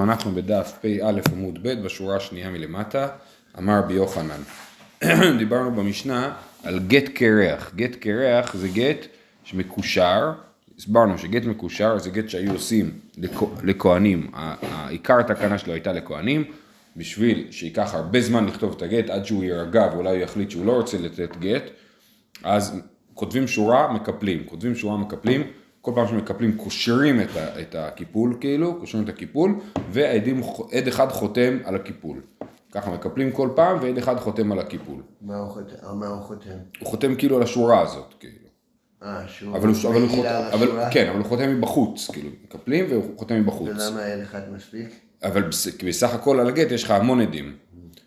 אנחנו בדף פ"א עמוד ב' בשורה השנייה מלמטה, אמר רבי יוחנן. דיברנו במשנה על גט קרח. גט קרח זה גט שמקושר, הסברנו שגט מקושר זה גט שהיו עושים לכהנים, העיקר התקנה שלו הייתה לכהנים, בשביל שייקח הרבה זמן לכתוב את הגט עד שהוא יירגע ואולי הוא יחליט שהוא לא רוצה לתת גט, אז כותבים שורה, מקפלים, כותבים שורה, מקפלים. כל פעם שמקפלים קושרים את, ה, את הקיפול כאילו, קושרים את הקיפול, ועד אחד חותם על הקיפול. ככה מקפלים כל פעם ועד אחד חותם על הקיפול. מה הוא חותם? מה הוא חותם? הוא חותם כאילו על השורה הזאת, כאילו. אה, שהוא אבל הוא, אבל הוא חותם? כן, אבל הוא חותם מבחוץ, כאילו, מקפלים והוא חותם מבחוץ. ולמה עד אחד מספיק? אבל בסך הכל על הגט יש לך המון עדים,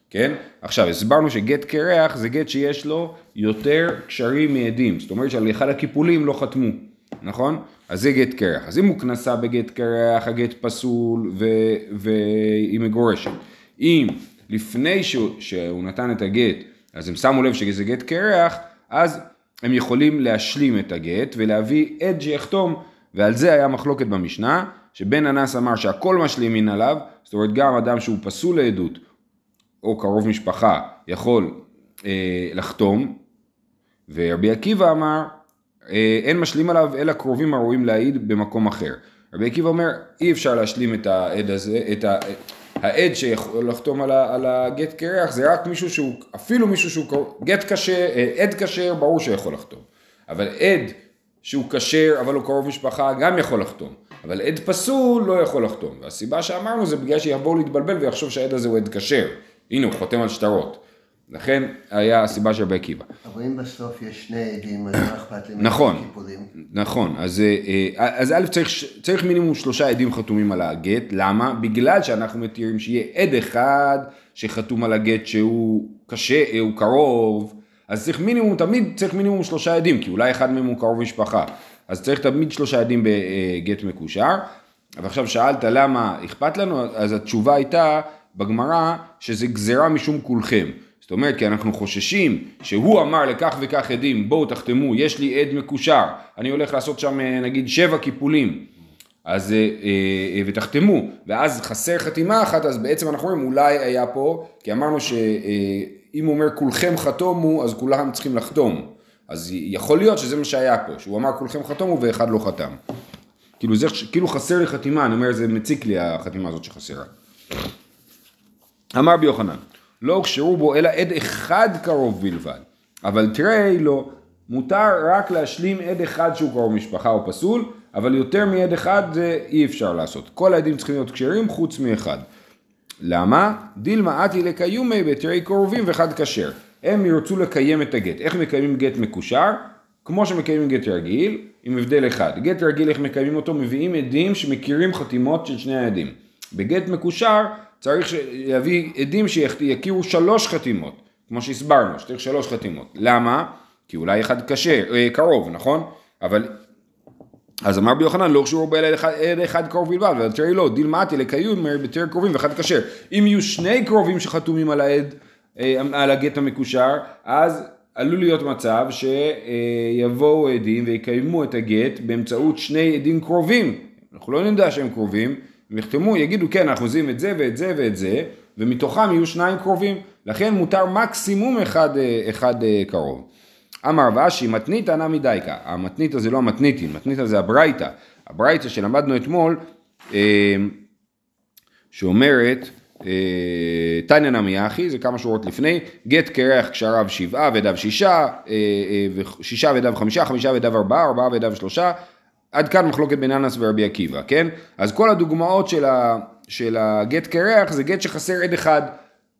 כן? עכשיו, הסברנו שגט קרח זה גט שיש לו יותר קשרים מעדים, זאת אומרת שעל אחד הקיפולים לא חתמו, נכון? אז זה גט קרח. אז אם הוא כנסה בגט קרח, הגט פסול ו- והיא מגורשת. אם לפני שהוא, שהוא נתן את הגט, אז הם שמו לב שזה גט קרח, אז הם יכולים להשלים את הגט ולהביא עד שיחתום, ועל זה היה מחלוקת במשנה, שבן אנס אמר שהכל משלימין עליו, זאת אומרת גם אדם שהוא פסול לעדות, או קרוב משפחה, יכול אה, לחתום, ורבי עקיבא אמר, אין משלים עליו אלא קרובים הראויים להעיד במקום אחר. רבי עקיבא אומר, אי אפשר להשלים את העד הזה, את ה... העד שיכול לחתום על, הגט קרח זה רק מישהו שהוא, אפילו מישהו שהוא, גט כשר, אה, עד כשר, ברור שיכול לחתום. אבל עד שהוא כשר אבל הוא קרוב משפחה גם יכול לחתום. אבל עד פסול לא יכול לחתום. והסיבה שאמרנו זה בגלל שיבואו להתבלבל ויחשוב שהעד הזה הוא עד כשר. הנה הוא חותם על שטרות. לכן היה הסיבה של רבי עקיבא. אבל אם בסוף יש שני עדים, אז מה אכפת לי? נכון. נכון, אז, אה, אה, אז א' צריך, צריך מינימום שלושה עדים חתומים על הגט, למה? בגלל שאנחנו מתירים שיהיה עד אחד שחתום על הגט שהוא קשה, אה, הוא קרוב, אז צריך מינימום, תמיד צריך מינימום שלושה עדים, כי אולי אחד מהם הוא קרוב משפחה, אז צריך תמיד שלושה עדים בגט מקושר, ועכשיו שאלת למה אכפת לנו, אז התשובה הייתה בגמרא שזה גזירה משום כולכם. זאת אומרת, כי אנחנו חוששים שהוא אמר לכך וכך עדים, בואו תחתמו, יש לי עד מקושר, אני הולך לעשות שם אה, נגיד שבע קיפולים, אז, אה, אה, ותחתמו, ואז חסר חתימה אחת, אז בעצם אנחנו אומרים, אולי היה פה, כי אמרנו שאם הוא אומר כולכם חתומו, אז כולם צריכים לחתום. אז יכול להיות שזה מה שהיה פה, שהוא אמר כולכם חתומו ואחד לא חתם. כאילו, זה, כאילו חסר לי חתימה, אני אומר, זה מציק לי החתימה הזאת שחסרה. אמר רבי יוחנן, לא הוכשרו בו אלא עד אחד קרוב בלבד, אבל תראי לא, מותר רק להשלים עד אחד שהוא קרוב משפחה או פסול, אבל יותר מעד אחד זה אי אפשר לעשות. כל העדים צריכים להיות כשרים חוץ מאחד. למה? דילמה אתי לקיומי בתרי קרובים ואחד כשר. הם ירצו לקיים את הגט. איך מקיימים גט מקושר? כמו שמקיימים גט רגיל, עם הבדל אחד. גט רגיל, איך מקיימים אותו? מביאים עדים שמכירים חתימות של שני העדים. בגט מקושר צריך להביא עדים שיכירו שלוש חתימות, כמו שהסברנו, שצריך שלוש חתימות. למה? כי אולי אחד כשר, אה, קרוב, נכון? אבל אז אמר רבי יוחנן לא הוכשרו באלה אחד, אחד קרוב בלבד, אבל תראי לא, דילמתי לקיום בתר קרובים ואחד כשר. אם יהיו שני קרובים שחתומים על העד, אה, על הגט המקושר, אז עלול להיות מצב שיבואו עדים ויקיימו את הגט באמצעות שני עדים קרובים. אנחנו לא נדע שהם קרובים, הם יחתמו, יגידו כן, אנחנו עושים את זה ואת זה ואת זה, ומתוכם יהיו שניים קרובים. לכן מותר מקסימום אחד, אה, אחד אה, קרוב. אמר רב אשי מתניתא נמי דייקה, המתניתא זה לא המתניתין, מתניתא זה הברייתא, הברייתא שלמדנו אתמול, אה, שאומרת, תניא נמי אחי, זה כמה שורות לפני, גט קרח קשריו שבעה ודב שישה, ושישה ודב חמישה, חמישה ודב ארבעה, ארבעה ודב שלושה, עד כאן מחלוקת בין אנס ורבי עקיבא, כן? אז כל הדוגמאות של, ה, של הגט קרח זה גט שחסר עד אחד.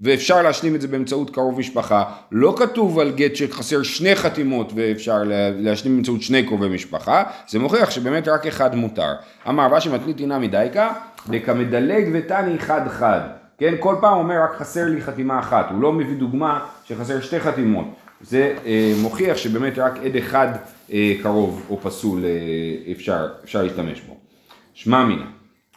ואפשר להשלים את זה באמצעות קרוב משפחה. לא כתוב על גט שחסר שני חתימות ואפשר לה- להשלים באמצעות שני קרובי משפחה, זה מוכיח שבאמת רק אחד מותר. אמר רש"י מתנית אינה מדייקה, דקמדלג ותני חד חד. כן, כל פעם אומר רק חסר לי חתימה אחת, הוא לא מביא דוגמה שחסר שתי חתימות. זה אה, מוכיח שבאמת רק עד אחד אה, קרוב או פסול אה, אפשר, אפשר להשתמש בו. שמע מינה,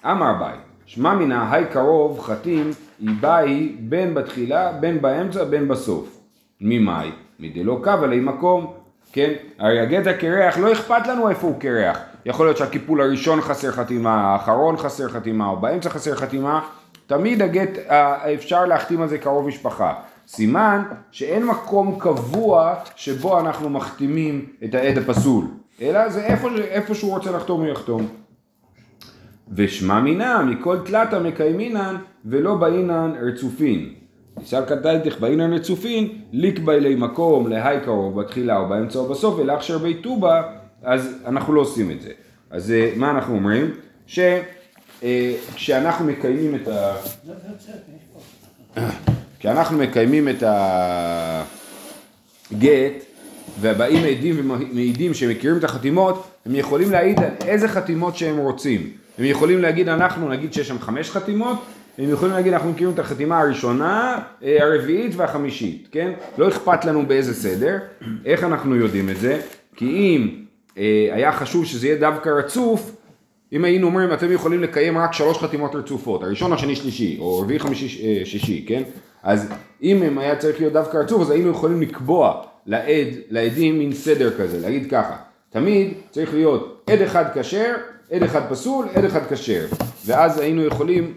אמר ביי, שמע מינה, היי קרוב חתים, היא באי בין בתחילה, בין באמצע, בין בסוף. ממאי? מדלא קו עלי מקום, כן? הרי הגט הקרח, לא אכפת לנו איפה הוא קרח. יכול להיות שהקיפול הראשון חסר חתימה, האחרון חסר חתימה, או באמצע חסר חתימה, תמיד הגט, אפשר להחתים על זה קרוב משפחה. סימן שאין מקום קבוע שבו אנחנו מחתימים את העד הפסול, אלא זה איפה, איפה שהוא רוצה לחתום הוא יחתום. ושמע מינם, מכל תלתא מקיימינן ולא באינן רצופין. תשאל כתלתך באינן רצופין, ליקבא אלי מקום, להי קרוב בתחילה או באמצע או בסוף, ולאכשר בי טובה, אז אנחנו לא עושים את זה. אז אה, מה אנחנו אומרים? שכשאנחנו מקיימים את ה... כשאנחנו מקיימים את הגט, ובאים עדים ומעידים שמכירים את החתימות, הם יכולים להעיד על איזה חתימות שהם רוצים. הם יכולים להגיד, אנחנו נגיד שיש שם חמש חתימות, הם יכולים להגיד, אנחנו מכירים את החתימה הראשונה, אה, הרביעית והחמישית, כן? לא אכפת לנו באיזה סדר. איך אנחנו יודעים את זה? כי אם אה, היה חשוב שזה יהיה דווקא רצוף, אם היינו אומרים, אתם יכולים לקיים רק שלוש חתימות רצופות, הראשון, השני, שלישי, או רביעי, חמישי, אה, שישי, כן? אז אם הם היה צריך להיות דווקא רצוף, אז היינו יכולים לקבוע לעד, לעדים מין סדר כזה, להגיד ככה, תמיד צריך להיות עד אחד כשר, עד אחד פסול, עד אחד כשר, ואז היינו יכולים,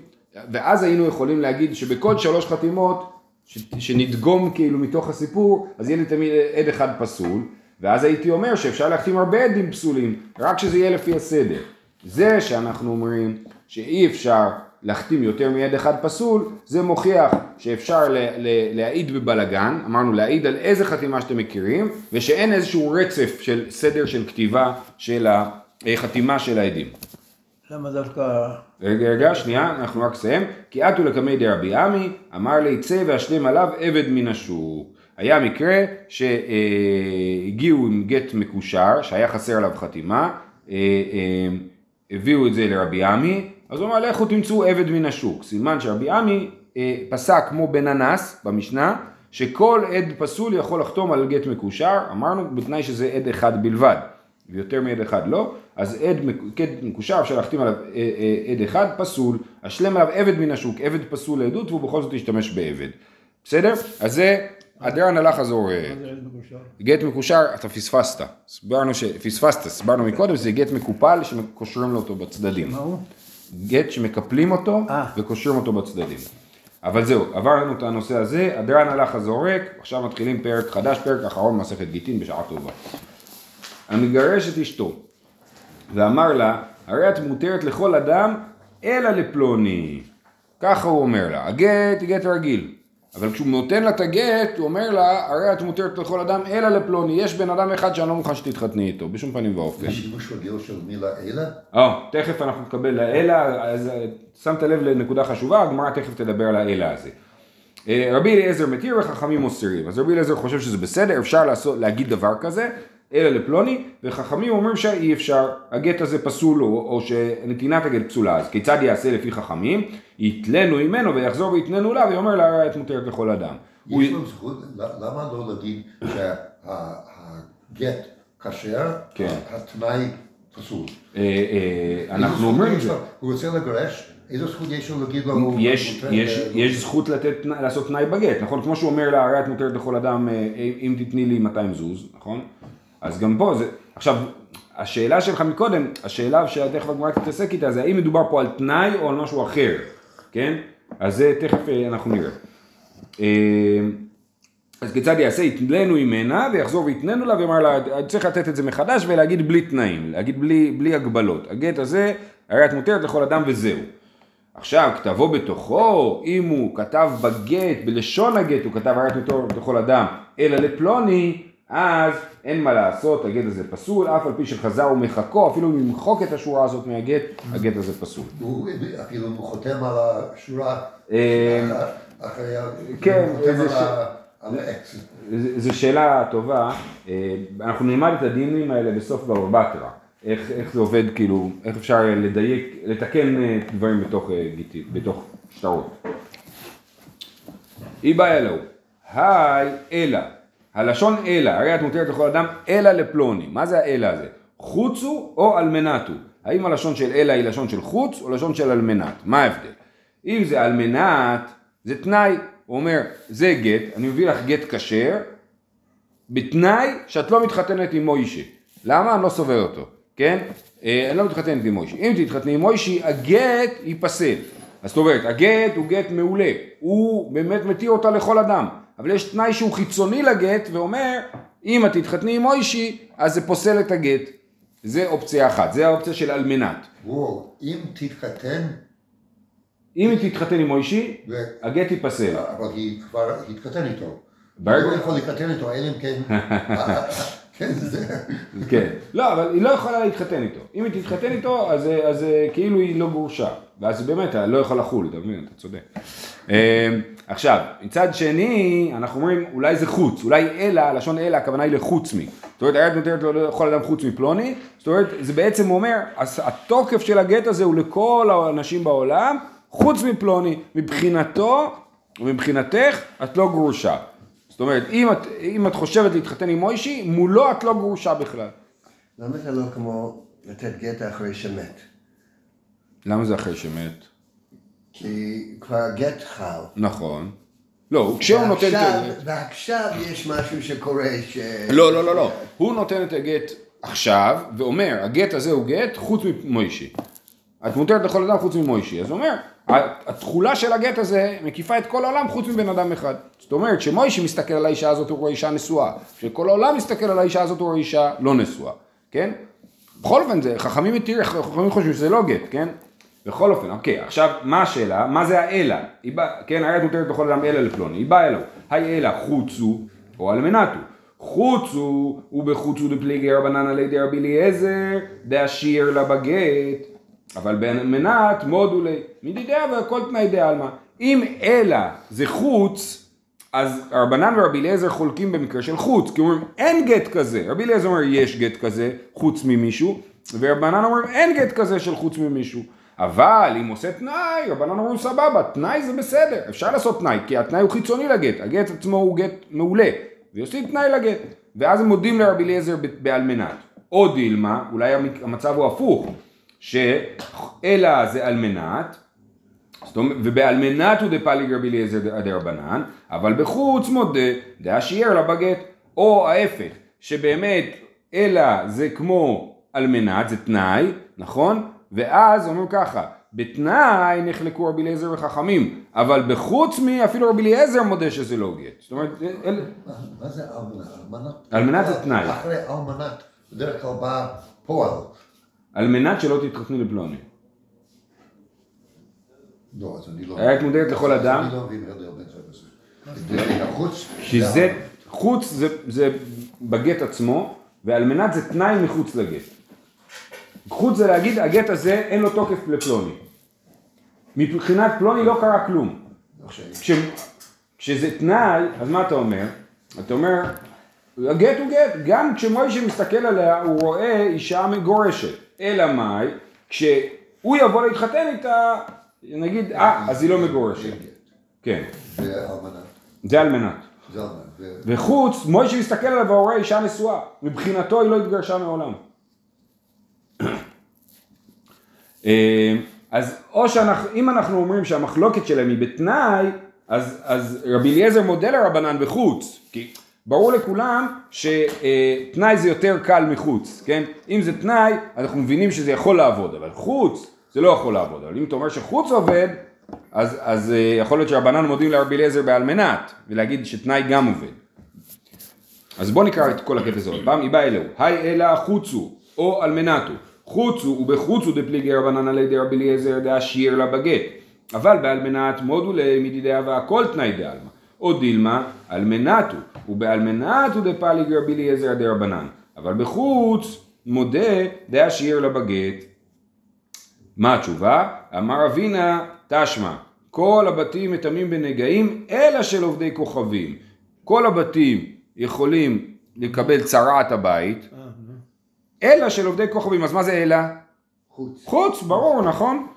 ואז היינו יכולים להגיד שבכל שלוש חתימות, ש, שנדגום כאילו מתוך הסיפור, אז יהיה לי תמיד עד אחד פסול, ואז הייתי אומר שאפשר להחתים הרבה עדים פסולים, רק שזה יהיה לפי הסדר. זה שאנחנו אומרים שאי אפשר להחתים יותר מעד אחד פסול, זה מוכיח שאפשר ל- ל- להעיד בבלגן, אמרנו להעיד על איזה חתימה שאתם מכירים, ושאין איזשהו רצף של סדר של כתיבה של החתימה של העדים. למה דווקא... רגע, רגע, שנייה, אנחנו רק נסיים. כי אתו לקמי דרבי עמי, אמר לי צא והשלם עליו עבד מן השוק. היה מקרה שהגיעו עם גט מקושר, שהיה חסר עליו חתימה, אה, אה, הביאו את זה לרבי עמי, אז הוא אמר לכו תמצאו עבד מן השוק. סימן שרבי עמי אה, פסק כמו בן אנס במשנה, שכל עד פסול יכול לחתום על גט מקושר, אמרנו בתנאי שזה עד אחד בלבד, ויותר מעד אחד לא, אז עד גט מקושר אפשר להחתים עליו אה, אה, עד אחד פסול, השלם עליו עבד מן השוק, עבד פסול לעדות והוא בכל זאת ישתמש בעבד. בסדר? אז זה, הדרן הלך חזור. אה, זה עד מקושר? גט מקושר, אתה פספסת. הסברנו ש... פספסת, הסברנו מקודם, זה גט מקופל שקושרים לו אותו בצדדים. גט שמקפלים אותו אה. וקושרים אותו בצדדים. אבל זהו, עברנו את הנושא הזה, הדרן הלך הזורק, עכשיו מתחילים פרק חדש, פרק אחרון מסכת גיטין בשעה טובה. המגרש את אשתו, ואמר לה, הרי את מותרת לכל אדם, אלא לפלוני. ככה הוא אומר לה, הגט גט רגיל. אבל כשהוא נותן לה את הגט, הוא אומר לה, הרי את מותרת לכל אדם, אלא לפלוני. יש בן אדם אחד שאני לא מוכן שתתחתני איתו, בשום פנים ואופן. יש שימוש רגיל של מילה אלה? אה, תכף אנחנו נקבל לאלה, אז אה, שמת לב לנקודה חשובה, הגמרא תכף תדבר על האלה הזה. אה, רבי אליעזר מתיר וחכמים מוסרים. אז רבי אליעזר חושב שזה בסדר, אפשר לעשות, להגיד דבר כזה, אלא לפלוני, וחכמים אומרים שאי אפשר, הגט הזה פסול או, או שנתינת הגט פסולה, אז כיצד יעשה לפי חכמים? יתלנו ממנו ויחזור ויתננו לה ויאמר לה את מותרת לכל אדם. הוא- יש לו זכות, למה לא להגיד שהגט כשר, כן. התנאי פסול? אה, אה, אנחנו אומרים את זה. הוא רוצה לגרש, איזה זכות יש לו להגיד? הוא יש, יש, אה, יש זכות לתת, לעשות תנאי בגט, נכון? כמו שהוא אומר לה, הרי את מותרת לכל אדם, אה, אם תתני לי 200 זוז, נכון? אז גם פה זה, עכשיו, השאלה שלך מקודם, השאלה שתכף הגמרא תתעסק איתה, זה האם מדובר פה על תנאי או על משהו אחר, כן? אז זה תכף אה, אנחנו נראה. אה, אז כיצד יעשה? יתננו ממנה ויחזור ויתננו לה ויאמר לה, צריך לתת את זה מחדש ולהגיד בלי תנאים, להגיד בלי, בלי הגבלות. הגט הזה, הרי את מותרת לכל אדם וזהו. עכשיו, כתבו בתוכו, אם הוא כתב בגט, בלשון הגט, הוא כתב הרי את מותרת לכל אדם, אלא לפלוני, אז אין מה לעשות, הגט הזה פסול, אף על פי שחזר ומחקו, אפילו אם ימחוק את השורה הזאת מהגט, הגט הזה פסול. הוא אפילו חותם על השורה אה, אחרי, ה- כן, איזה. זו שאלה טובה, אה, אנחנו נלמד את הדינים האלה בסוף בבא בתרא, איך, איך זה עובד, כאילו, איך אפשר לדייק, לתקן אה, דברים בתוך, אה, גיטי, בתוך שטרות. אי בעיה לו, היי אלא, הלשון אלא, הרי את מותרת לכל אדם אלא לפלוני, מה זה האלא הזה? חוצו או אלמנתו, האם הלשון של אלא היא לשון של חוץ או לשון של אלמנת, מה ההבדל? אם זה אלמנת, זה תנאי, הוא אומר, זה גט, אני מביא לך גט כשר, בתנאי שאת לא מתחתנת עם מוישה. למה? אני לא סובל אותו, כן? אה, אני לא מתחתנת עם מוישי. אם תתחתני עם מוישי, הגט ייפסל. אז זאת אומרת, הגט הוא גט מעולה, הוא באמת מתיר אותה לכל אדם, אבל יש תנאי שהוא חיצוני לגט ואומר, אם את תתחתני עם מוישי, אז זה פוסל את הגט. זה אופציה אחת, זה האופציה של אלמנת. וואו, אם תתחתן, אם היא תתחתן עם מוישי, ו- הגט ייפסל. אבל היא כבר התחתן איתו. ברגע- הוא לא יכול להתחתן איתו, אלא אם כן... כן, זה... כן. לא, אבל היא לא יכולה להתחתן איתו. אם היא תתחתן איתו, אז, אז אה, כאילו היא לא גרושה. ואז באמת לא יכול לחול, אתה מבין? אתה צודק. אה, עכשיו, מצד שני, אנחנו אומרים, אולי זה חוץ, אולי אלא, לשון אלא, הכוונה היא לחוץ מי. זאת אומרת, היד נותנת לו לכל אדם חוץ מפלוני, זאת אומרת, זה בעצם אומר, התוקף של הגט הזה הוא לכל האנשים בעולם, חוץ מפלוני. מבחינתו, ומבחינתך, את לא גרושה. זאת אומרת, אם את, אם את חושבת להתחתן עם מוישי, מולו את לא גרושה בכלל. למה זה לא כמו לתת גט אחרי שמת? למה זה אחרי שמת? כי כבר גט חל. נכון. לא, כשהוא נותן את הגט... ועכשיו יש משהו שקורה ש... לא, לא, לא, לא. הוא נותן את הגט עכשיו, ואומר, הגט הזה הוא גט חוץ ממוישי. את מותרת לכל אדם חוץ ממוישי. אז הוא אומר, התכולה של הגט הזה מקיפה את כל העולם חוץ מבן אדם אחד. זאת אומרת, כשמוישי מסתכל על האישה הזאת הוא רואה אישה נשואה. כשכל העולם מסתכל על האישה הזאת הוא רואה אישה לא נשואה. כן? בכל אופן, זה, חכמים מתיר, חכמים חושבים שזה לא גט, כן? בכל אופן, אוקיי, עכשיו, מה השאלה? מה זה האלה? באה, כן, היד מותרת בכל אדם אלא לפלוני, היא באה אליו. היי אלא חוצו, או אלמנתו. חוצו, ובחוצו דפליגי רבנן עלי דרבי אליעזר, דאשיר לה בגט. אבל באלמנת מודו לי, מדידיה והכל תנאי דעלמא. אם אלא זה חוץ, אז רבנן ורבי אליעזר חולקים במקרה של חוץ, כי אומרים אין גט כזה, רבי אליעזר אומר יש גט כזה חוץ ממישהו, ורבנן אומרים אין גט כזה של חוץ ממישהו. אבל אם עושה תנאי, רבנן אומרים סבבה, תנאי זה בסדר, אפשר לעשות תנאי, כי התנאי הוא חיצוני לגט, הגט עצמו הוא גט מעולה, ועושים תנאי לגט, ואז הם מודים לרבי אליעזר ב- באלמנת. או דילמה, אולי המצב הוא הפוך, שאלא זה אלמנת, זאת אומרת, ובאלמנת הוא דפליג רבי אליעזר דרבנן, אבל בחוץ מודה דאשיער לה בגט, או ההפך, שבאמת אלא זה כמו אלמנת, זה תנאי, נכון? ואז אומרים ככה, בתנאי נחלקו רבי אליעזר וחכמים, אבל בחוץ מי אפילו רבי אליעזר מודה שזה לא גט. זאת אומרת, אל... מה- זה אלמנת? אלמנת? זה תנאי. אחרי אלמנת, בדרך כלל בא פועל. על מנת שלא תתחתני לפלוני. לא, אז אני לא... היית מודרת לכל אדם? אני לא מבין חוץ זה בגט עצמו, ועל מנת זה תנאי מחוץ לגט. חוץ זה להגיד, הגט הזה אין לו תוקף לפלוני. מבחינת פלוני לא קרה כלום. כש, כשזה תנאי, אז מה אתה אומר? אתה אומר, הגט הוא גט, גם כשמוישה מסתכל עליה הוא רואה אישה מגורשת. אלא מאי, כשהוא יבוא להתחתן איתה, נגיד, אה, אז היא לא מגורשת. כן. זה על מנת. זה. ו- וחוץ, מוישה מסתכל עליו והוא רואה אישה נשואה. מבחינתו היא לא התגרשה מעולם. אה, אז או שאנחנו, אם אנחנו אומרים שהמחלוקת שלהם היא בתנאי, אז, אז רבי אליעזר מודה לרבנן בחוץ, כי ברור לכולם שתנאי זה יותר קל מחוץ, כן? אם זה תנאי, אנחנו מבינים שזה יכול לעבוד, אבל חוץ זה לא יכול לעבוד, אבל אם אתה אומר שחוץ עובד, אז, אז אה, יכול להיות שרבנן מודים לרבי אליעזר בעל מנת, ולהגיד שתנאי גם עובד. אז בואו נקרא את כל הקטע הזה עוד פעם, היא באה אלוהו, היי אלא חוצו, או אלמנתו, חוצו ובחוצו דפליגי רבנן עלי דרבי אליעזר דאשיר לה בגט, אבל באלמנת מודו למדידיה והכל תנאי דעלמא, או דילמה אלמנתו, ובאלמנתו דפליג רבי אליעזר דרבנן, אבל בחוץ מודה דאשיר לה בגט. מה התשובה? אמר אבינה תשמע, כל הבתים מטמאים בנגעים אלא של עובדי כוכבים. כל הבתים יכולים לקבל צרעת הבית, אלא של עובדי כוכבים. אז מה זה אלא? חוץ. חוץ, ברור, נכון?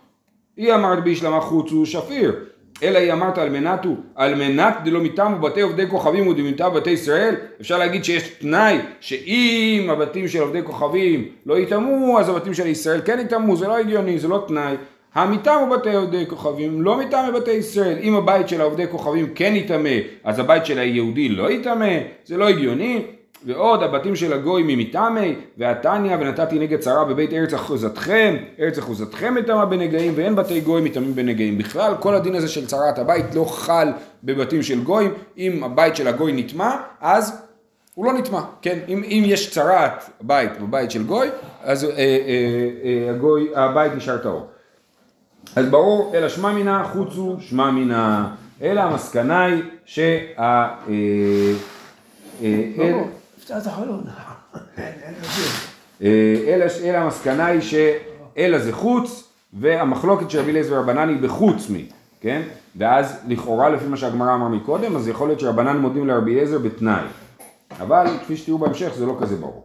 היא אמרת בישלמה חוץ הוא שפיר. אלא היא אמרת על מנתו, על מנת דלא מטעמו בתי עובדי כוכבים ודמיתה בתי ישראל, אפשר להגיד שיש תנאי שאם הבתים של עובדי כוכבים לא יטמאו, אז הבתים של ישראל כן יטמאו, זה לא הגיוני, זה לא תנאי. המטעמו בתי עובדי כוכבים לא מטעם בבתי ישראל, אם הבית של העובדי כוכבים כן יטמא, אז הבית של היהודי לא יטמא, זה לא הגיוני. ועוד הבתים של הגוי ממטעמי, והתניא ונתתי נגד צרה בבית ארץ אחוזתכם, ארץ אחוזתכם מטמא בנגעים, ואין בתי גוי מטמאים בנגעים. בכלל כל הדין הזה של צרת הבית לא חל בבתים של גויים, אם הבית של הגוי נטמא, אז הוא לא נטמא, כן? אם, אם יש צרת בית בבית של גוי, אז אה, אה, אה, הגוי, הבית נשאר טהור. אז ברור, אלא שמע מינה חוצו שמע מינה, אלא המסקנה היא שה... אה, אה, הפתעת החלון. אה, אלא, המסקנה היא שאלא זה חוץ, והמחלוקת של רבי אליעזר ורבנן היא בחוץ מי, כן? ואז לכאורה לפי מה שהגמרא אמר מקודם, אז יכול להיות שרבנן מודים לרבי אליעזר בתנאי. אבל כפי שתראו בהמשך זה לא כזה ברור.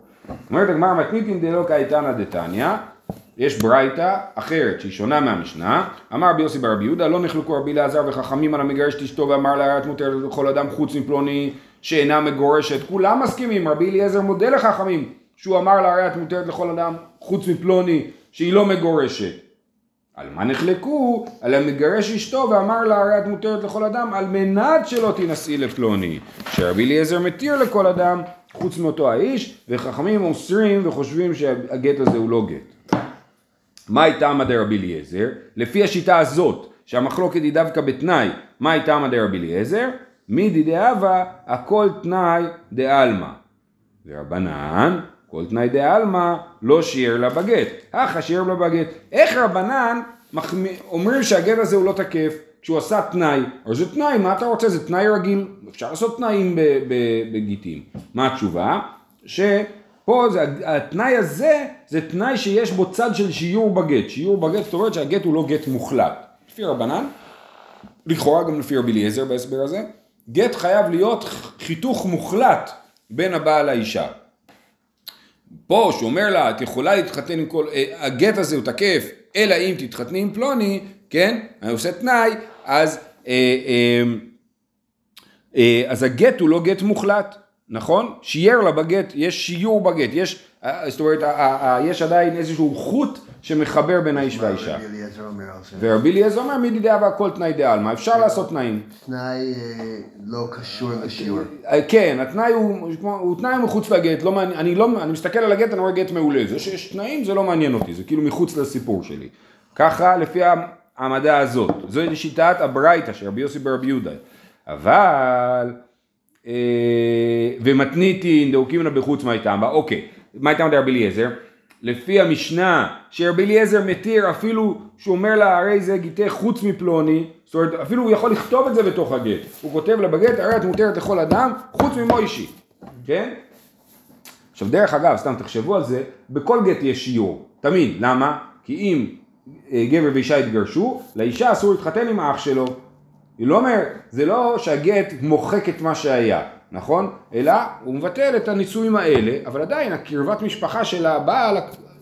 אומרת הגמרא מתניתין דלא קייטנא דתניא, יש ברייתא אחרת שהיא שונה מהמשנה, אמר רבי יוסי ברבי יהודה לא נחלקו רבי אלעזר וחכמים על המגרש את אשתו ואמר לה הרת מותרת לכל אדם חוץ מפלוני שאינה מגורשת, כולם מסכימים, רבי אליעזר מודה לחכמים שהוא אמר לה הרת מותרת לכל אדם חוץ מפלוני שהיא לא מגורשת. על מה נחלקו? על המגרש אשתו ואמר לה הרי את מותרת לכל אדם על מנת שלא תינשאי לפלוני שרבי אליעזר מתיר לכל אדם חוץ מאותו האיש וחכמים אוסרים וחושבים שהגט הזה הוא לא גט. מה הייתה מדי רבי אליעזר? לפי השיטה הזאת שהמחלוקת היא דווקא בתנאי מה הייתה מדי רבי אליעזר? מידי דהבה הכל תנאי דעלמא ורבנן, כל תנאי דעלמא, לא שיער לה בגט. הכא שיער לה בגט. איך רבנן מחמ... אומרים שהגט הזה הוא לא תקף כשהוא עשה תנאי? אבל זה תנאי, מה אתה רוצה? זה תנאי רגיל. אפשר לעשות תנאים בגיטים. מה התשובה? שפה זה, התנאי הזה זה תנאי שיש בו צד של שיעור בגט. שיעור בגט זאת אומרת שהגט הוא לא גט מוחלט. לפי רבנן, לכאורה גם לפי רבי אליעזר בהסבר הזה, גט חייב להיות חיתוך מוחלט בין הבעל לאישה. פה שהוא אומר לה את יכולה להתחתן עם כל, אה, הגט הזה הוא תקף אלא אם תתחתני עם פלוני, כן, אני עושה תנאי, אז, אה, אה, אה, אז הגט הוא לא גט מוחלט, נכון? שיער לה בגט, יש שיעור בגט, יש, אה, זאת אומרת, יש עדיין איזשהו חוט שמחבר בין האיש והאישה. ורבי אליעזר אומר מידי דאבה הכל תנאי דעלמא, אפשר לעשות תנאים. תנאי אה, לא קשור לשיעור. אה, כן, התנאי הוא, תנאי מחוץ לגט, לא אני, לא, אני מסתכל על הגט, אני רואה גט מעולה, זה שיש תנאים זה לא מעניין אותי, זה כאילו מחוץ לסיפור שלי. ככה לפי העמדה הזאת, זו שיטת הברייתא של רבי יוסי ברבי יהודה. אבל, אה, ומתניתין דאוקימנה בחוץ מהייתמה, אוקיי, מה הייתה רבי אליעזר? לפי המשנה שרבי אליעזר מתיר אפילו שהוא אומר לה הרי זה גיטי חוץ מפלוני זאת אומרת אפילו הוא יכול לכתוב את זה בתוך הגט הוא כותב לה בגט הרי את מותרת לכל אדם חוץ ממוישי כן? עכשיו דרך אגב סתם תחשבו על זה בכל גט יש שיעור תמיד למה? כי אם אה, גבר ואישה התגרשו לאישה אסור להתחתן עם האח שלו היא לא אומר, זה לא שהגט מוחק את מה שהיה, נכון? אלא הוא מבטל את הנישואים האלה, אבל עדיין הקרבת משפחה של הבעל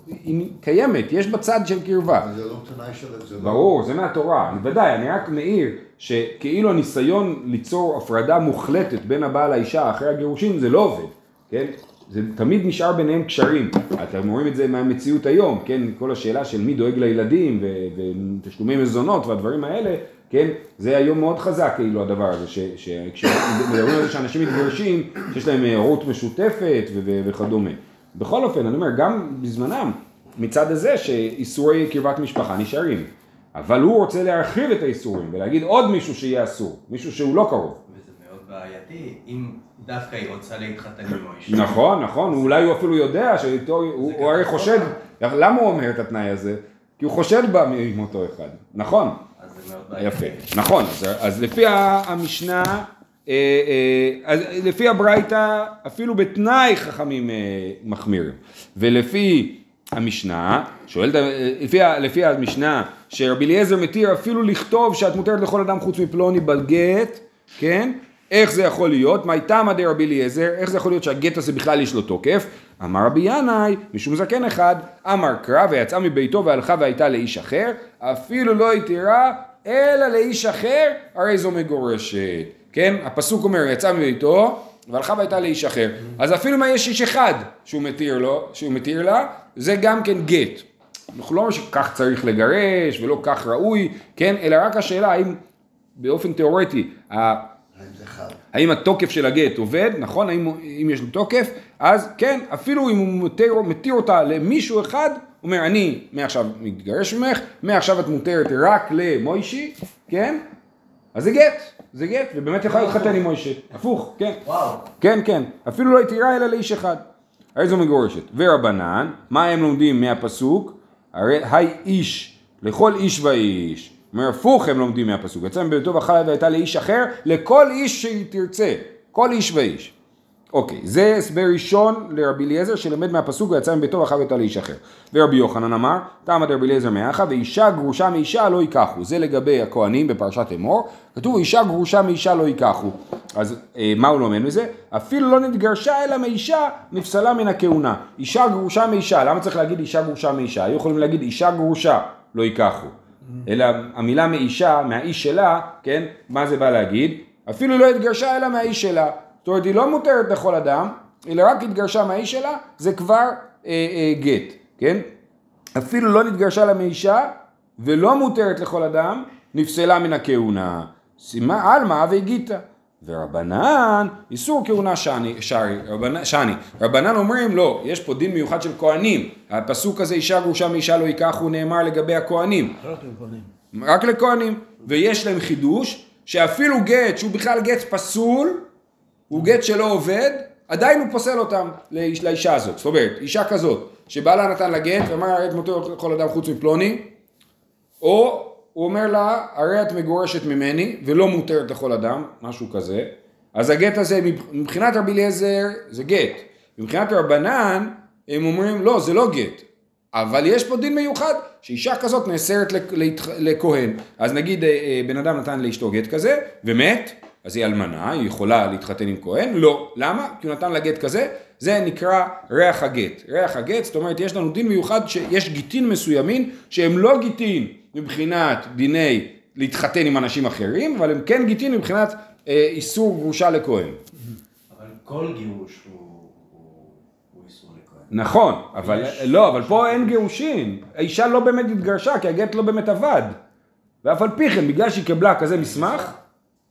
היא קיימת, יש בצד של קרבה. זה לא תנאי של זה. לא- ברור, זה מהתורה, בוודאי, אני רק מעיר שכאילו הניסיון ליצור הפרדה מוחלטת בין הבעל לאישה אחרי הגירושין זה לא עובד, כן? זה תמיד נשאר ביניהם קשרים, אתם רואים את זה מהמציאות היום, כן? כל השאלה של מי דואג לילדים ותשלומי מזונות והדברים האלה, כן? זה היום מאוד חזק כאילו הדבר הזה, שכשמדברים על זה שאנשים מתגרשים, שיש להם אה, הורות משותפת ו- וכדומה. בכל אופן, אני אומר, גם בזמנם, מצד הזה שאיסורי קרבת משפחה נשארים. אבל הוא רוצה להרחיב את האיסורים ולהגיד עוד מישהו שיהיה אסור, מישהו שהוא לא קרוב. וזה מאוד בעייתי, אם דווקא היא רוצה להתחתן עם האיש. נכון, נכון, אולי הוא אפילו יודע הוא, הוא הרי חושד, למה הוא אומר את התנאי הזה? כי הוא חושד בה עם אותו אחד, נכון, יפה, נכון, אז, אז לפי המשנה, אה, אה, אז לפי הברייתא, אפילו בתנאי חכמים אה, מחמירים, ולפי המשנה, שואלת, לפי, לפי המשנה, שרבי אליעזר מתיר אפילו לכתוב שאת מותרת לכל אדם חוץ מפלוני בגט, כן? איך זה יכול להיות? מה תמא דרבי אליעזר? איך זה יכול להיות שהגט הזה בכלל יש לו תוקף? אמר רבי ינאי, משום זקן אחד, אמר קרא ויצאה מביתו והלכה והייתה לאיש אחר, אפילו לא התירה אלא לאיש אחר, הרי זו מגורשת. כן? הפסוק אומר, יצא מביתו והלכה והייתה לאיש אחר. אז אפילו מה יש איש אחד שהוא מתיר לו, שהוא מתיר לה, זה גם כן גט. אנחנו לא אומרים שכך צריך לגרש ולא כך ראוי, כן? אלא רק השאלה האם באופן תיאורטי, האם התוקף של הגט עובד, נכון? האם אם יש לו תוקף, אז כן, אפילו אם הוא מתיר, מתיר אותה למישהו אחד, אומר, אני מעכשיו מתגרש ממך, מעכשיו את מותרת רק למוישי, כן? אז זה גט, זה גט, ובאמת יכולה להתחתן עם מוישה, הפוך, כן. וואו. כן, כן, אפילו לא התירה אלא לאיש אחד. הרי זו מגורשת. ורבנן, מה הם לומדים מהפסוק? הרי היי איש, לכל איש ואיש. אומר הפוך הם לומדים מהפסוק. יצא מביתו בחלל והייתה לאיש אחר, לכל איש שהיא תרצה. כל איש ואיש. אוקיי, זה הסבר ראשון לרבי אליעזר שלמד מהפסוק ויצא מביתו ואחר לאיש אחר. ורבי יוחנן אמר, תמה דרבי אליעזר מאחה ואישה גרושה מאישה לא ייקחו. זה לגבי הכהנים בפרשת אמור, כתוב אישה גרושה מאישה לא ייקחו. אז אה, מה הוא לומד מזה? אפילו לא נתגרשה אלא מאישה נפסלה מן הכהונה. אישה גרושה מאישה, למה צריך להגיד אישה גרושה מאישה? היו יכולים להגיד אישה גרושה לא ייקחו. אלא המילה מאישה, מהאיש שלה, כן, מה זה בא להגיד? אפילו לא התגרשה אלא מהאיש שלה. זאת אומרת, היא לא מותרת לכל אדם, אלא רק התגרשה מהאיש שלה, זה כבר אה, אה, גט, כן? אפילו לא נתגרשה לה מאישה, ולא מותרת לכל אדם, נפסלה מן הכהונה. סימה עלמא והגיתה. ורבנן, איסור כהונה שני, שרי, רבנן, שני. רבנן אומרים, לא, יש פה דין מיוחד של כהנים. הפסוק הזה, אישה גרושה מאישה לא ייקחו, נאמר לגבי הכהנים. רק לכהנים. ויש להם חידוש, שאפילו גט שהוא בכלל גט פסול, הוא גט שלא עובד, עדיין הוא פוסל אותם לאיש, לאישה הזאת. זאת אומרת, אישה כזאת, שבעלה נתן לה גט ואמר הרי את מותו לכל אדם חוץ מפלוני, או הוא אומר לה, הרי את מגורשת ממני ולא מותרת לכל אדם, משהו כזה, אז הגט הזה מבחינת רבי אליעזר זה גט, מבחינת רבנן הם אומרים לא זה לא גט, אבל יש פה דין מיוחד שאישה כזאת נאסרת לכהן, אז נגיד אה, אה, בן אדם נתן לאשתו גט כזה ומת, אז היא אלמנה, היא יכולה להתחתן עם כהן? לא. למה? כי הוא נתן לה גט כזה, זה נקרא ריח הגט. ריח הגט, זאת אומרת, יש לנו דין מיוחד שיש גיטין מסוימים שהם לא גיטין מבחינת דיני להתחתן עם אנשים אחרים, אבל הם כן גיטין מבחינת אה, איסור גרושה לכהן. אבל כל גירוש הוא. נכון, אבל לא, אבל פה אין גירושין. האישה לא באמת התגרשה, כי הגט לא באמת עבד. ואף על פי כן, בגלל שהיא קיבלה כזה מסמך,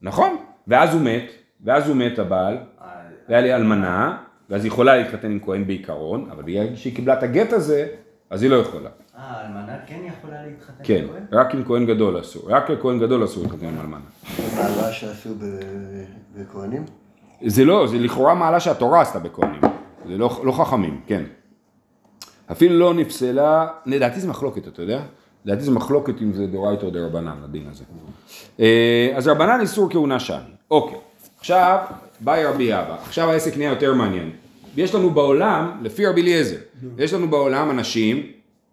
נכון, ואז הוא מת, ואז הוא מת הבעל, אה, והיה לי אלמנה, ואז היא יכולה להתחתן עם כהן בעיקרון, אבל בגלל שהיא קיבלה את הגט הזה, אז היא לא יכולה. אה, האלמנה כן יכולה להתחתן כן, עם כהן? רק עם כהן גדול אסור, רק לכהן גדול אסור להתחתן עם אלמנה. מעלה שעשו בכהנים? זה לא, זה לכאורה מעלה שהתורה עשתה בכהנים, זה לא, לא חכמים, כן. אפילו לא נפסלה, לדעתי זה מחלוקת, אתה יודע? לדעתי זה מחלוקת אם זה דאורייתא או דרבנן, הדין הזה. אה, אז רבנן איסור כהונה שני. אוקיי, עכשיו באי רבי אבא, עכשיו העסק נהיה יותר מעניין. יש לנו בעולם, לפי רבי אליעזר, יש לנו בעולם אנשים,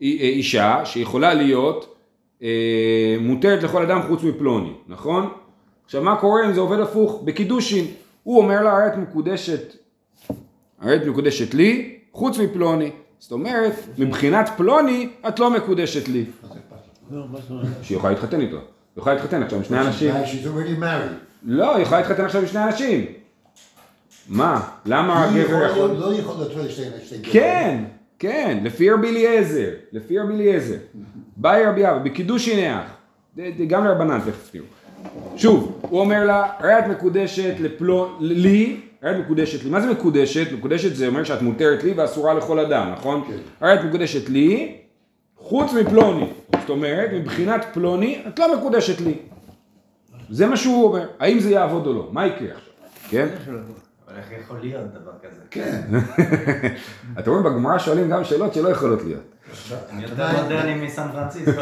אה, אישה שיכולה להיות אה, מותרת לכל אדם חוץ מפלוני, נכון? עכשיו מה קורה אם זה עובד הפוך? בקידושין, הוא אומר לה הרי את מקודשת, הרי את מקודשת לי, חוץ מפלוני. זאת אומרת, מבחינת פלוני, את לא מקודשת לי. לא, מה זאת אומרת? שהיא יכולה להתחתן איתו. היא יכולה להתחתן עכשיו עם שני אנשים. לא, היא יכולה להתחתן עכשיו עם שני אנשים. מה? למה הגבר יכול... לא יכול להיות שתי שתי גברים. כן, כן, לפי רבי אליעזר, לפי רבי אליעזר. באי רבי אבא, בקידוש הינך. גם לרבנן, תכף תראו. שוב, הוא אומר לה, הרי את מקודשת לפלו... לי, הרי את מקודשת לי. מה זה מקודשת? מקודשת זה אומר שאת מותרת לי ואסורה לכל אדם, נכון? הרי את מקודשת לי, חוץ מפלוני. זאת אומרת, מבחינת פלוני, את לא מקודשת לי. זה מה שהוא אומר. האם זה יעבוד או לא? מה יקרה עכשיו? כן? אבל איך יכול להיות דבר כזה? כן. אתם רואים, בגמרא שואלים גם שאלות שלא יכולות להיות. אני יותר מודרני מסן פרנסיסקו.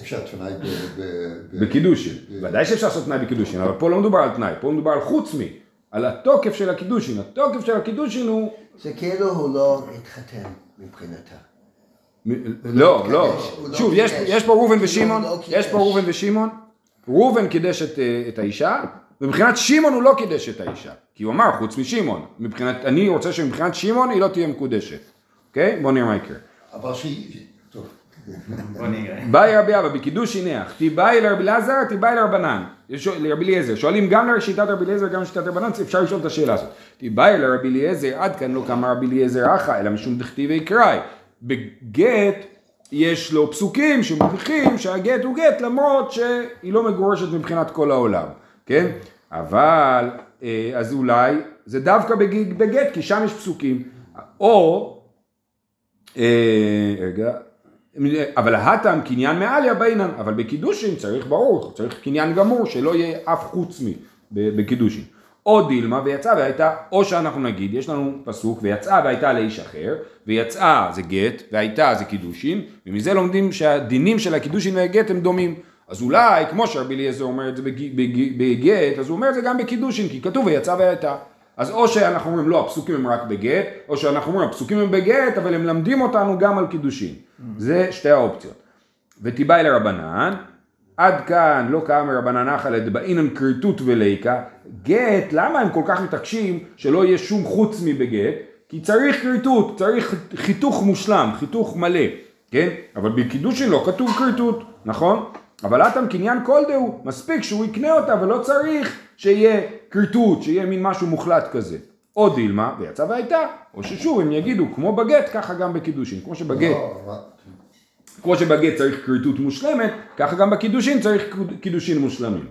אפשר תנאי בקידושין. ודאי שאפשר לעשות תנאי בקידושין, אבל פה לא מדובר על תנאי, פה מדובר על חוץ מ... על התוקף של הקידושין. התוקף של הקידושין הוא... זה כאילו הוא לא התחתן מבחינתה. מ- לא, לא. הוא לא שוב, יש- פה ראובן ושמעון, לא יש פה. ראובן ושמעון. ראובן קידש את, אה, את האישה, ומבחינת שמעון הוא לא קידש את האישה. כי הוא אמר, חוץ משמעון. מבחינת, אני רוצה שמבחינת שמעון היא לא תהיה מקודשת. אוקיי? בוא נראה מה יקרה. אבל שהיא... טוב. בוא נראה. באי רבי אבא בקידוש הינך, תיבאי לרבי אלעזר, תיבאי לרבנן, לרבי אליעזר, שואלים גם לשיטת רבי אליעזר, גם לשיטת רבנן, אפשר לשאול את השאלה הזאת. תיבאי לרבי אליעזר, עד כאן לא קמה רבי אליעזר אחא, אלא משום דכתיבי קראי. בגט, יש לו פסוקים שמוכיחים שהגט הוא גט למרות שהיא לא מגורשת מבחינת כל העולם, כן? אבל אה, אז אולי זה דווקא בג- בגט כי שם יש פסוקים, או אה, רגע, אבל הטעם קניין מעליה בעינן, אבל בקידושין צריך ברור, צריך קניין גמור שלא יהיה אף חוץ מי ב- בקידושין. או דילמה ויצאה והייתה, או שאנחנו נגיד, יש לנו פסוק ויצאה והייתה לאיש אחר, ויצאה זה גט, והייתה זה קידושין, ומזה לומדים שהדינים של הקידושין והגט הם דומים. אז אולי, כמו שרבי אליעזר אומר את זה בג- בג- בגט, אז הוא אומר את זה גם בקידושין, כי כתוב ויצאה והייתה. אז או שאנחנו אומרים לא, הפסוקים הם רק בגט, או שאנחנו אומרים הפסוקים הם בגט, אבל הם מלמדים אותנו גם על קידושין. זה שתי האופציות. ותיבאי לרבנן, עד כאן לא קם רבנן נחל דבעינן כריתות וליקה, גט, למה הם כל כך מתעקשים שלא יהיה שום חוץ מבגט? כי צריך כריתות, צריך חיתוך מושלם, חיתוך מלא, כן? אבל בקידושין לא כתוב כריתות, נכון? אבל אטם קניין כל דהו, מספיק שהוא יקנה אותה ולא צריך שיהיה כריתות, שיהיה מין משהו מוחלט כזה. או דילמה, ויצא והייתה, או ששוב הם יגידו כמו בגט, ככה גם בקידושין, כמו שבגט לא, כמו שבגט צריך כריתות מושלמת, ככה גם בקידושין צריך קידושין מושלמים.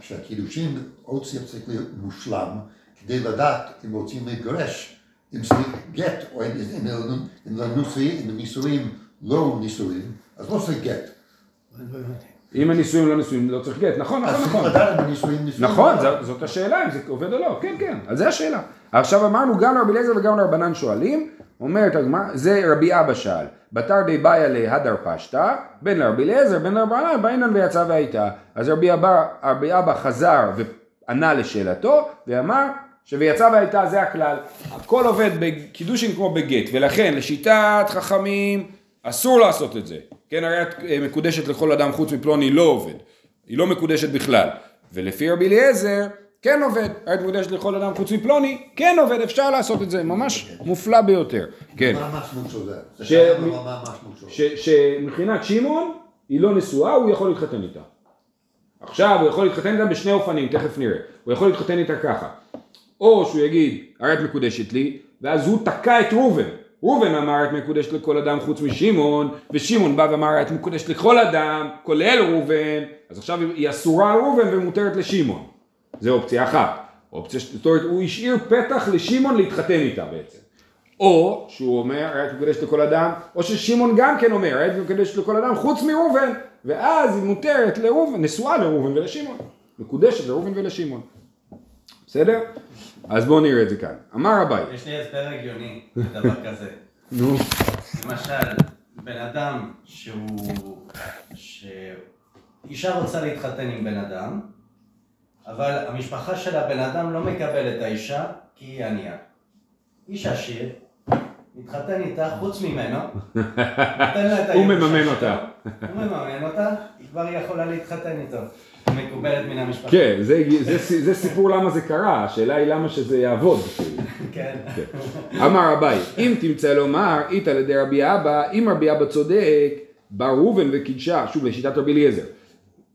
כשהקידושין רוצים צריך להיות מושלם, כדי לדעת אם רוצים להתגרש, אם צריך גט, או אם הנישואים לא נישואים, אז לא צריך גט. אם הנישואים לא נישואים לא צריך גט, נכון, אז נכון, צריך נכון. לדעת אם הנישואים נישואים. נכון, זאת השאלה אם זה עובד או לא, כן, כן, על זה השאלה. עכשיו אמרנו גם לרבי אליעזר וגם לרבנן שואלים, אומרת הגמרא, זה רבי אבא שאל, בתר די באיה להדר פשטה, בין לרבי אליעזר, בין לרבנן, באינן ויצא והייתה. אז רבי אבא, רבי אבא חזר וענה לשאלתו, ואמר ש"ויצא והייתה" זה הכלל. הכל עובד בקידושין כמו בגט, ולכן לשיטת חכמים אסור לעשות את זה. כן, הרי את אה, מקודשת לכל אדם חוץ מפלוני לא עובד. היא לא מקודשת בכלל. ולפי רבי אליעזר, כן עובד. הרי את מקודשת לכל אדם חוץ מפלוני, כן עובד, אפשר לעשות את זה, ממש מופלא ביותר. כן. מה המשמעות של זה? שמבחינת שמעון, היא לא נשואה, הוא יכול להתחתן איתה. עכשיו הוא יכול להתחתן איתה בשני אופנים, תכף נראה. הוא יכול להתחתן איתה ככה. או שהוא יגיד, הרי את מקודשת לי, ואז הוא תקע את ראובן. ראובן אמר את מקודשת לכל אדם חוץ משמעון, ושמעון בא ואמר את מקודשת לכל אדם, כולל ראובן, אז עכשיו היא אסורה על ראובן ומותרת לשמעון. זה אופציה אחת. אופציה, זאת אומרת, הוא השאיר פתח לשמעון להתחתן איתה בעצם. או שהוא אומר, את מקודשת לכל אדם, או ששמעון גם כן אומר, את מקודשת לכל אדם חוץ מראובן, ואז היא מותרת לראובן, נשואה לראובן ולשמעון. מקודשת לראובן ולשמעון. בסדר? אז בואו נראה את זה כאן. אמר אביי, יש לי הסבר הגיוני לדבר כזה. נו, למשל, בן אדם שהוא... שאישה רוצה להתחתן עם בן אדם, אבל המשפחה של הבן אדם לא מקבלת את האישה כי היא ענייה. איש עשיר, מתחתן איתה חוץ ממנו, נותן לה את הוא הירושה מממן. אותה. הוא מממן אותה, היא כבר יכולה להתחתן איתו. מקובלת מן המשפחה. כן, זה, זה, זה סיפור למה זה קרה, השאלה היא למה שזה יעבוד. כאילו. כן. אמר אביי, אם תמצא לומר, אית על ידי רבי אבא, אם רבי אבא צודק, בא ראובן וקידשה, שוב לשיטת רבי אליעזר,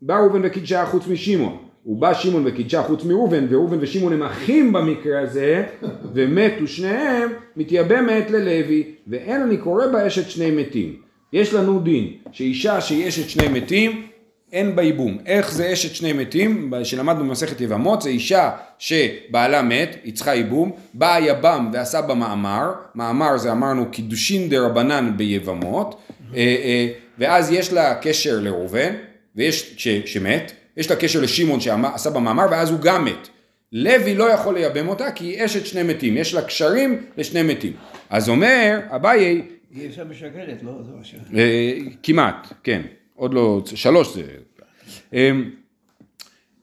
בא ראובן וקידשה חוץ משמעון, ובא שמעון וקידשה חוץ מראובן, וראובן ושמעון הם אחים במקרה הזה, ומתו שניהם, מתייבמת ללוי, ואין אני קורא בה אשת שני מתים. יש לנו דין, שאישה שהיא אשת שני מתים, אין בה ייבום. איך זה אשת שני מתים, שלמדנו במסכת יבמות, זה אישה שבעלה מת, היא צריכה ייבום, בא היבם ועשה בה מאמר, מאמר זה אמרנו קידושין דה רבנן ביבמות, אה, אה, ואז יש לה קשר לראובן, ויש, ש, שמת, יש לה קשר לשמעון שעשה בה מאמר, ואז הוא גם מת. לוי לא יכול לייבם אותה כי היא אשת שני מתים, יש לה קשרים לשני מתים. אז אומר אביי, היא אישה משקרת, לא? זה מה ש... אה, כמעט, כן, עוד לא, שלוש זה. אה,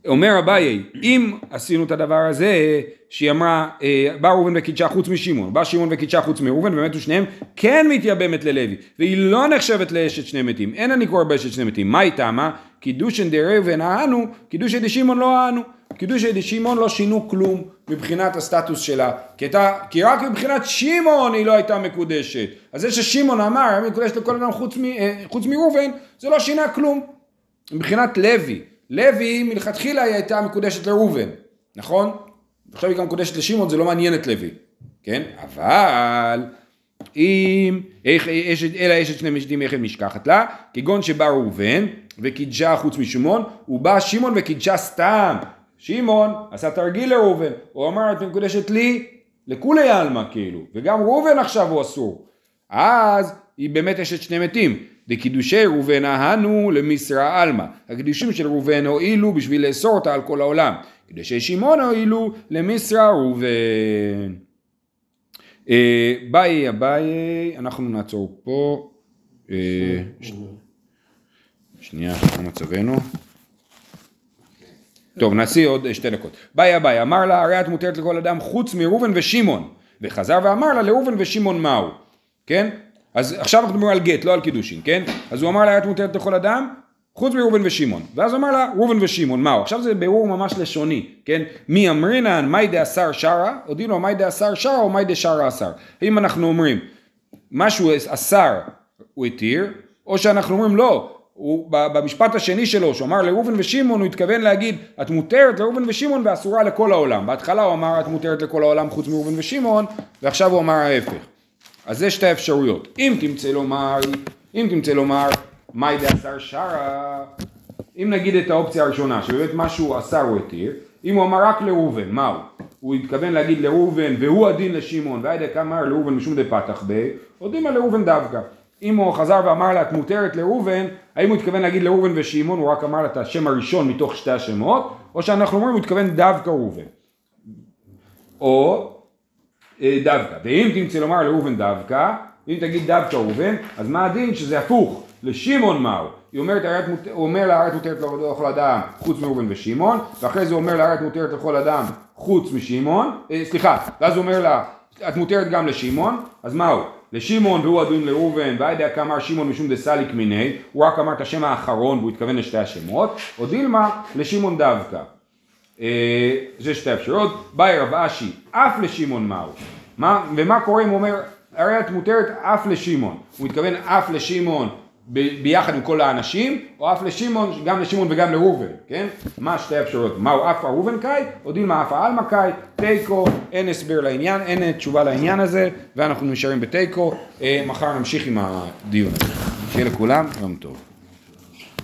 אומר אביי, אם עשינו את הדבר הזה, שהיא אמרה, אה, בא ראובן וקידשה חוץ משמעון, בא שמעון וקידשה חוץ מראובן, ומתו שניהם, כן מתייבמת ללוי, והיא לא נחשבת לאשת שני מתים, אין אני קורא באשת שני מתים, מה היא טעמה? קידושין דראובן אהנו, קידושין דשמעון לא אהנו, קידושין דשמעון לא שינו כלום מבחינת הסטטוס שלה, כי, הייתה, כי רק מבחינת שמעון היא לא הייתה מקודשת, אז זה ששמעון אמר, היא מקודשת לכל אדם חוץ, אה, חוץ מראובן, זה לא שינה כלום, מבחינת לוי, לוי מלכתחילה היא הייתה מקודשת לראובן, נכון? עכשיו היא גם מקודשת לשמעון, זה לא מעניין את לוי, כן? אבל אם, איך, אלא אשת שני משתים איך משכחת לה, כגון שבא ראובן וקידשה חוץ משמעון, ובא שמעון וקידשה סתם. שמעון עשה תרגיל לראובן, הוא אמר את מקודשת לי לכולי עלמא כאילו, וגם ראובן עכשיו הוא אסור. אז היא באמת אשת שני מתים. דקידושי ראובן אהנו למשרה עלמא. הקידושים של ראובן הועילו בשביל לאסור אותה על כל העולם. קידושי שמעון הועילו למשרי ראובן. אה, בעי אביי, אנחנו נעצור פה. אה, שנייה, מה מצבנו? טוב, נשאר עוד אה, שתי דקות. בעי אביי, אמר לה, הרי את מותרת לכל אדם חוץ מראובן ושמעון. וחזר ואמר לה, לראובן ושמעון מהו? כן? אז עכשיו אנחנו מדברים על גט, לא על קידושין, כן? אז הוא אמר לה, את מותרת לכל אדם, חוץ מראובן ושמעון. ואז אמר לה, ראובן ושמעון, מהו? עכשיו זה בירור ממש לשוני, כן? מי אמרינן, מאי דאסר שרה, הודיעו לו, מאי דאסר שרה או מאי דשרה אסר. האם אנחנו אומרים, משהו אסר הוא התיר, או שאנחנו אומרים לא, הוא, במשפט השני שלו, שהוא אמר לראובן ושמעון, הוא התכוון להגיד, את מותרת לראובן ושמעון ואסורה לכל העולם. בהתחלה הוא אמר, את מותרת לכל העולם חוץ מראובן ושמעון, ועכשיו הוא אמר ההפך. אז זה שתי אפשרויות. אם תמצא לומר, אם תמצא לומר, מאי דאסר שרה, אם נגיד את האופציה הראשונה, שבאמת משהו אסר הוא התיר, אם הוא אמר רק לראובן, מהו? הוא התכוון להגיד לראובן, והוא הדין לשמעון, והיידה כאמר לראובן משום דפתח ב, הודים על ראובן דווקא. אם הוא חזר ואמר לה, את מותרת לראובן, האם הוא התכוון להגיד לראובן ושמעון, הוא רק אמר את השם הראשון מתוך שתי השמות, או שאנחנו אומרים, הוא התכוון דווקא ראובן. או אה, דווקא. ואם תמצא לומר לראובן דווקא, אם תגיד דווקא ראובן, אז מה הדין שזה הפוך, לשמעון מהו. היא אומרת, "הרי את מות- הוא אומר לה, הרי את מותרת לכל אדם חוץ מראובן ושמעון, ואחרי זה הוא אומר לה, הרי את מותרת לכל אדם חוץ משמעון, אה, סליחה, ואז הוא אומר לה, את מותרת גם לשמעון, אז מהו? לשמעון והוא הדין לראובן, והיידה כאמר שמעון משום דסליק מיני, הוא רק אמר את השם האחרון והוא התכוון לשתי השמות, או דילמה לשמעון דווקא. אה, זה שתי אפשרויות, באי רב אשי, אף לשמעון מהו. מה, ומה קורה אם הוא אומר, הרי את מותרת אף לשמעון. הוא מתכוון אף לשמעון ב- ביחד עם כל האנשים, או אף לשמעון, גם לשמעון וגם לראובן, כן? מה שתי האפשרויות? מהו אף הראובן קאי, או דילמה אף העלמא קאי, תיקו, אין הסבר לעניין, אין תשובה לעניין הזה, ואנחנו נשארים בתיקו. אה, מחר נמשיך עם הדיון הזה. שיהיה לכולם, יום טוב.